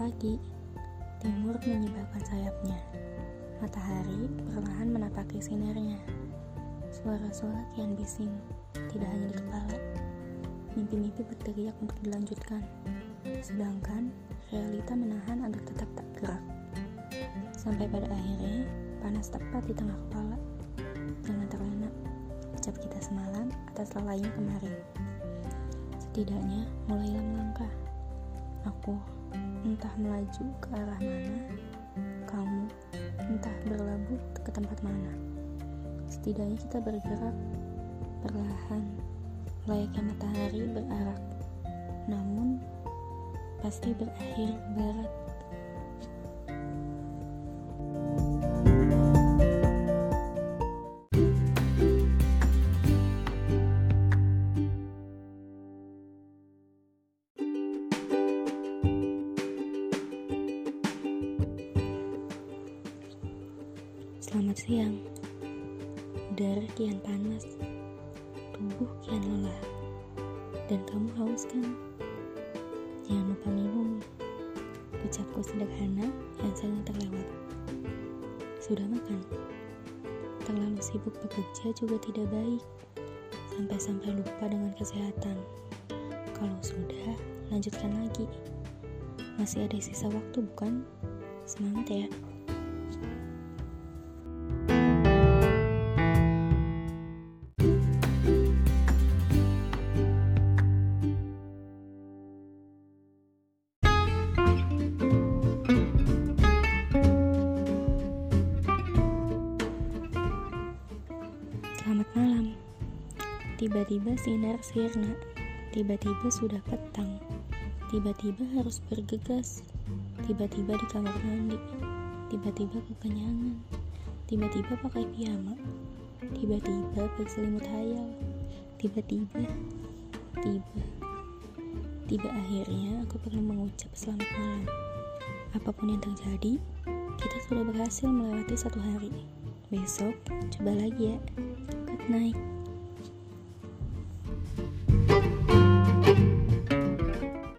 pagi, timur menyebabkan sayapnya. Matahari perlahan menapaki sinarnya. suara-suara kian bising, tidak hanya di kepala. Mimpi-mimpi berteriak untuk dilanjutkan. Sedangkan, realita menahan agar tetap tak gerak. Sampai pada akhirnya, panas tepat di tengah kepala. Jangan terlena, ucap kita semalam atas lalainya kemarin. Setidaknya, mulailah melangkah. Aku entah melaju ke arah mana, kamu entah berlabuh ke tempat mana. Setidaknya kita bergerak perlahan, layaknya matahari berarak. Namun, pasti berakhir barat. Selamat siang. Udara kian panas, tubuh kian lelah, dan kamu haus kan? Jangan lupa minum. Ucapku sederhana yang sering terlewat. Sudah makan? Terlalu sibuk bekerja juga tidak baik, sampai-sampai lupa dengan kesehatan. Kalau sudah, lanjutkan lagi. Masih ada sisa waktu, bukan? Semangat ya! Tiba-tiba sinar sirna. Tiba-tiba sudah petang. Tiba-tiba harus bergegas. Tiba-tiba di kamar mandi. Tiba-tiba kekenyangan. Tiba-tiba pakai piyama. Tiba-tiba berselimut hayal. Tiba-tiba, tiba, tiba akhirnya aku perlu mengucap selamat malam. Apa pun yang terjadi, kita sudah berhasil melewati satu hari. Besok, coba lagi ya. Good night.